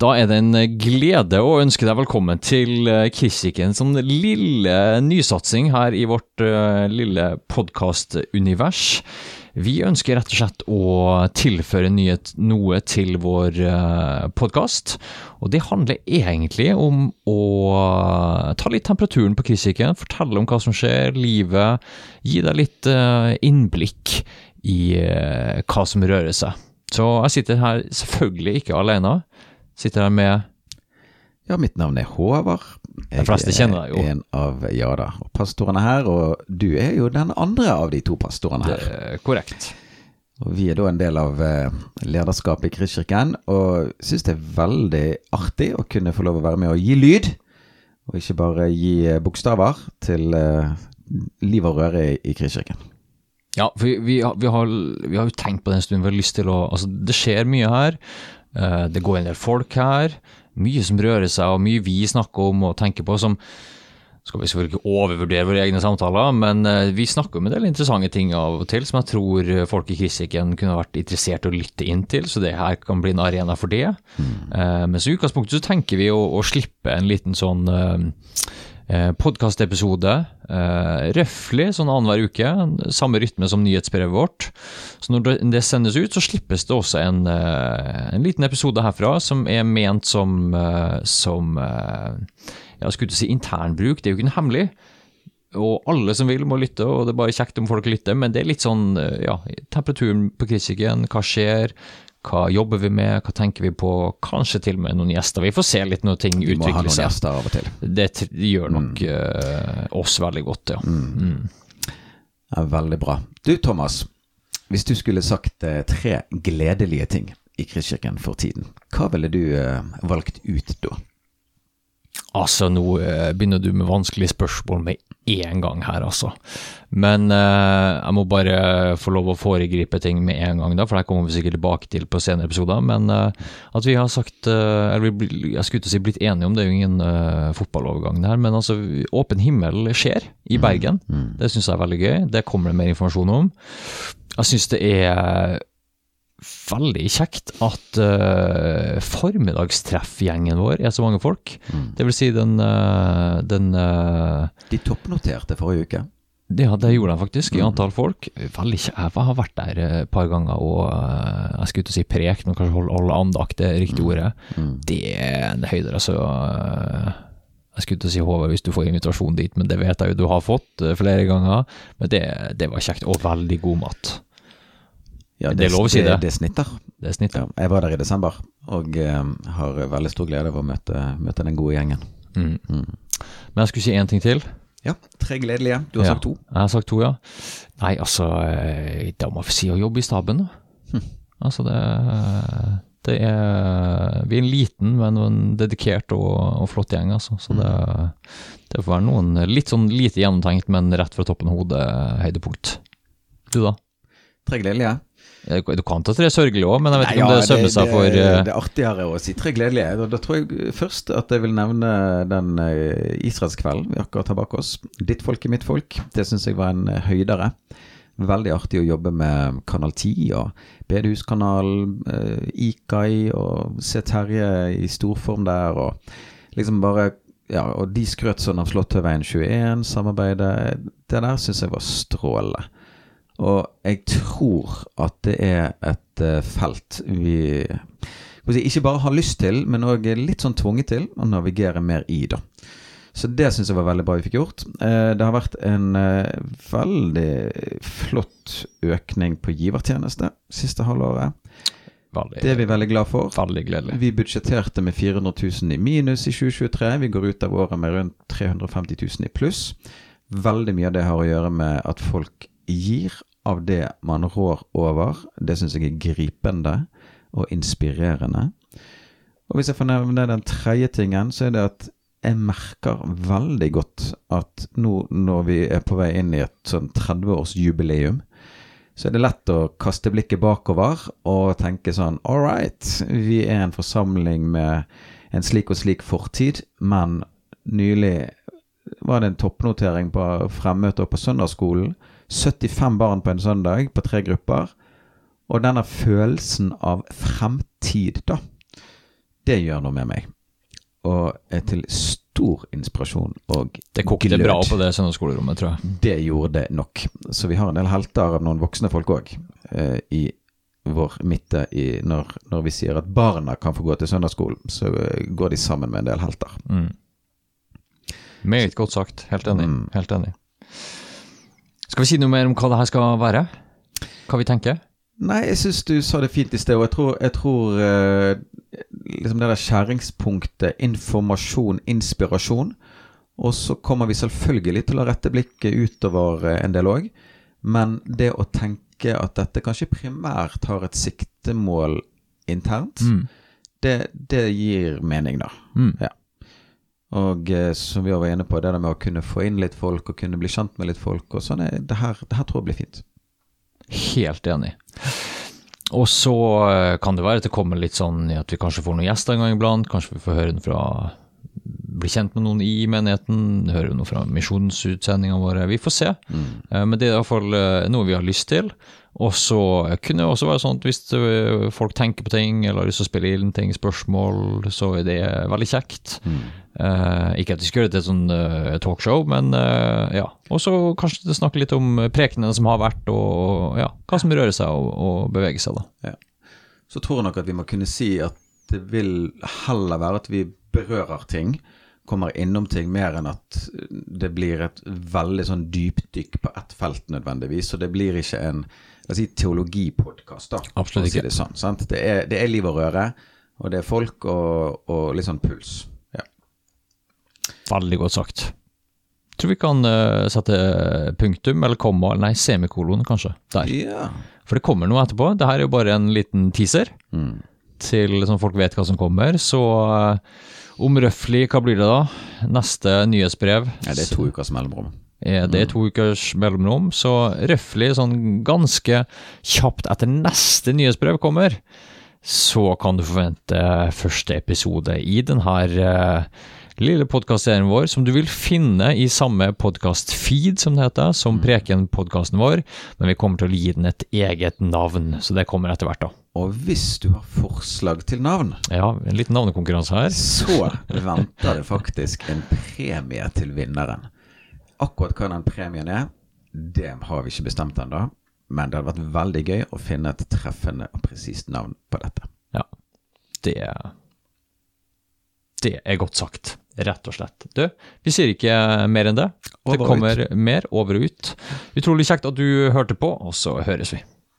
Da er det en glede å ønske deg velkommen til Kirsiken som lille nysatsing her i vårt uh, lille podkastunivers. Vi ønsker rett og slett å tilføre nyhet, noe til vår podkast. Og det handler egentlig om å ta litt temperaturen på Kristikken, fortelle om hva som skjer, livet. Gi deg litt innblikk i hva som rører seg. Så jeg sitter her selvfølgelig ikke alene. Sitter her med Ja, mitt navn er Håvard. De fleste kjenner deg jo. En av ja da, pastorene her, og du er jo den andre av de to pastorene her. Det er korrekt. Og Vi er da en del av eh, lederskapet i Kristkirken, og syns det er veldig artig å kunne få lov å være med og gi lyd, og ikke bare gi eh, bokstaver til uh, liv og røre i, Kristkirken. Ja, for vi, vi, har, vi, har, vi, har, jo tenkt på det en stund. vi har lyst til å Altså, det skjer mye her. Uh, det går en del folk her. Mye som rører seg, og mye vi snakker om og tenker på som skal vi selvfølgelig ikke overvurdere våre egne samtaler, men uh, vi snakker om en del interessante ting av og til som jeg tror folk i kritikken kunne vært interessert i å lytte inn til, så det her kan bli en arena for det. Mm. Uh, men så i utgangspunktet så tenker vi å, å slippe en liten sånn eh, podkastepisode. Eh, Røftlig sånn annenhver uke. Samme rytme som nyhetsbrevet vårt. Så når det sendes ut, så slippes det også en, eh, en liten episode herfra som er ment som, eh, som jeg skulle si internbruk. Det er jo ikke noe hemmelig. Og alle som vil, må lytte, og det er bare kjekt om folk lytter. Men det er litt sånn, ja, temperaturen på kritikken, hva skjer, hva jobber vi med, hva tenker vi på? Kanskje til og med noen gjester. Vi får se litt når ting utvikler seg. Vi må ha noen gjester av og til. Det gjør nok mm. oss veldig godt, ja. Mm. Mm. ja. Veldig bra. Du Thomas, hvis du skulle sagt uh, tre gledelige ting i Kristkirken for tiden, hva ville du uh, valgt ut da? Altså, nå begynner du med vanskelige spørsmål med én gang her, altså. Men eh, jeg må bare få lov å foregripe ting med en gang, da, for det kommer vi sikkert tilbake til på senere episoder. Men eh, at vi har sagt eh, Eller jeg skulle ikke si blitt enige om, det er jo ingen fotballovergang her, men altså, åpen himmel skjer i mm, Bergen. Mm, mm. Det syns jeg er veldig gøy. Det kommer det mer informasjon om. Jeg syns det er veldig kjekt at uh, formiddagstreffgjengen vår er så mange folk. Mm. Det vil si den, uh, den uh, De toppnoterte forrige uke. Ja, det gjorde de faktisk, i mm. antall folk. Veldig Jeg har vært der et par ganger og jeg skulle ikke si prek, men kanskje holde, holde andakt, det er riktig mm. ordet. Mm. Det er en høyde, altså. Jeg skulle ikke si Håvard hvis du får invitasjon dit, men det vet jeg jo du har fått flere ganger. Men det, det var kjekt, og veldig god mat. Ja, det, det, er lov å si det. Det, snitter. Det snitter. Ja, jeg var der i desember, og uh, har veldig stor glede av å møte, møte den gode gjengen. Mm. Mm. Men jeg skulle si én ting til. Ja, tre gledelige. Du har ja, sagt to. Jeg har sagt to, ja. Nei, altså eh, Da må vi si å jobbe i staben, da. Hm. Altså, det, det er Vi er en liten, men en dedikert og, og flott gjeng, altså. Så det, det får være noen litt sånn lite gjennomtenkt, men rett fra toppen av hodet høydepunkt. Du, da? Tre gledelige. Du kan ta tre sørgelige òg, men jeg vet Nei, ikke om ja, det sømmer seg for uh... Det er artigere å si tre gledelige. Da, da, tror jeg først at jeg vil nevne den uh, israelskvelden vi akkurat har bak oss. Ditt folk er mitt folk. Det syns jeg var en uh, høydere. Veldig artig å jobbe med Kanal 10 og Bedehuskanalen, Ikai og se Terje i storform der, og liksom bare ja, og de skrøt sånn av Slåttøyveien 21, samarbeidet. Det der syns jeg var strålende. Og jeg tror at det er et uh, felt vi ikke bare har lyst til, men òg litt sånn tvunget til å navigere mer i, da. Så det syns jeg var veldig bra vi fikk gjort. Uh, det har vært en uh, veldig flott økning på givertjeneste siste halvåret. Veldig, det er vi veldig glad for. Veldig gledelig. Vi budsjetterte med 400 000 i minus i 2023. Vi går ut av året med rundt 350 000 i pluss. Veldig mye av det har å gjøre med at folk gir av det man rår over. Det syns jeg er gripende og inspirerende. Og hvis jeg får nevne den tredje tingen, så er det at jeg merker veldig godt at nå når vi er på vei inn i et sånn 30-årsjubileum, så er det lett å kaste blikket bakover og tenke sånn All right, vi er en forsamling med en slik og slik fortid, men nylig var det en toppnotering på fremmøter på søndagsskolen 75 barn på en søndag på tre grupper. Og denne følelsen av fremtid, da. Det gjør noe med meg. Og er til stor inspirasjon og Det kokte glød. bra på det søndagsskolerommet, tror jeg. Det gjorde det nok. Så vi har en del helter av noen voksne folk òg eh, i vår midte i, når, når vi sier at barna kan få gå til søndagsskolen, så eh, går de sammen med en del helter. Mm. Meget godt sagt. Helt enig. Mm. Helt enig. Skal vi si noe mer om hva det her skal være? Hva vi tenker? Nei, jeg syns du sa det fint i sted, og jeg tror, jeg tror eh, liksom det der skjæringspunktet informasjon, inspirasjon. Og så kommer vi selvfølgelig til å rette blikket utover eh, en del òg. Men det å tenke at dette kanskje primært har et siktemål internt, Mm. det, det gir mening, da. Mm. Ja. Og eh, som vi var inne på, det der med å kunne få inn litt folk og kunne bli kjent med litt folk og sånn, eh, det det her tror jeg blir fint. Helt enig. Og så eh, kan det være at det kommer litt sånn at vi kanskje får noen gjester en gang iblant. Kanskje vi får høre den fra Bli kjent med noen i menigheten. Høre noe fra misjonsutsendingene våre. Vi får se. Mm. Men det er iallfall noe vi har lyst til. Og så kunne det også være sånn at hvis eh, folk tenker på ting eller har lyst til å spille inn ting, spørsmål, så er det veldig kjekt. Eh, ikke at vi skal gjøre det til et sånn eh, talkshow, men uh, ja. Og så kanskje snakke litt om prekenene som har vært, og ja, hva som rører seg og, og beveger seg, da. Så tror jeg nok at vi må kunne si at det vil heller være at vi berører ting, kommer innom ting, mer enn at det blir et veldig sånn dypdykk på ett felt nødvendigvis. Så det blir ikke en oss si, teologipodkast. Absolutt ikke. si. Det, sånn, sant? Det, er, det er liv og røre, og det er folk og, og litt sånn puls. Ja. Veldig godt sagt. Jeg Tror vi kan uh, sette punktum, eller komma, nei, semikolon, kanskje. Der. ja. For det kommer noe etterpå. Det her er jo bare en liten teaser. Mm. til sånn folk vet hva som kommer. Så uh, om røftlig, hva blir det da? Neste nyhetsbrev ja, det er to ukers mellomrom. Er det to ukers mellomrom. Så røftlig, sånn ganske kjapt etter neste nyhetsbrev kommer, så kan du forvente første episode i denne eh, lille podkastserien vår, som du vil finne i samme podkast-feed, som det heter, som Preken-podkasten vår, men vi kommer til å gi den et eget navn, så det kommer etter hvert, da. Og hvis du har forslag til navn, Ja, en liten navnekonkurranse her. så venter det faktisk en premie til vinneren. Akkurat hva den premien er, det har vi ikke bestemt ennå. Men det hadde vært veldig gøy å finne et treffende og presist navn på dette. Ja, det Det er godt sagt, rett og slett. Du, vi sier ikke mer enn det. Det kommer mer over og ut. Utrolig kjekt at du hørte på, og så høres vi.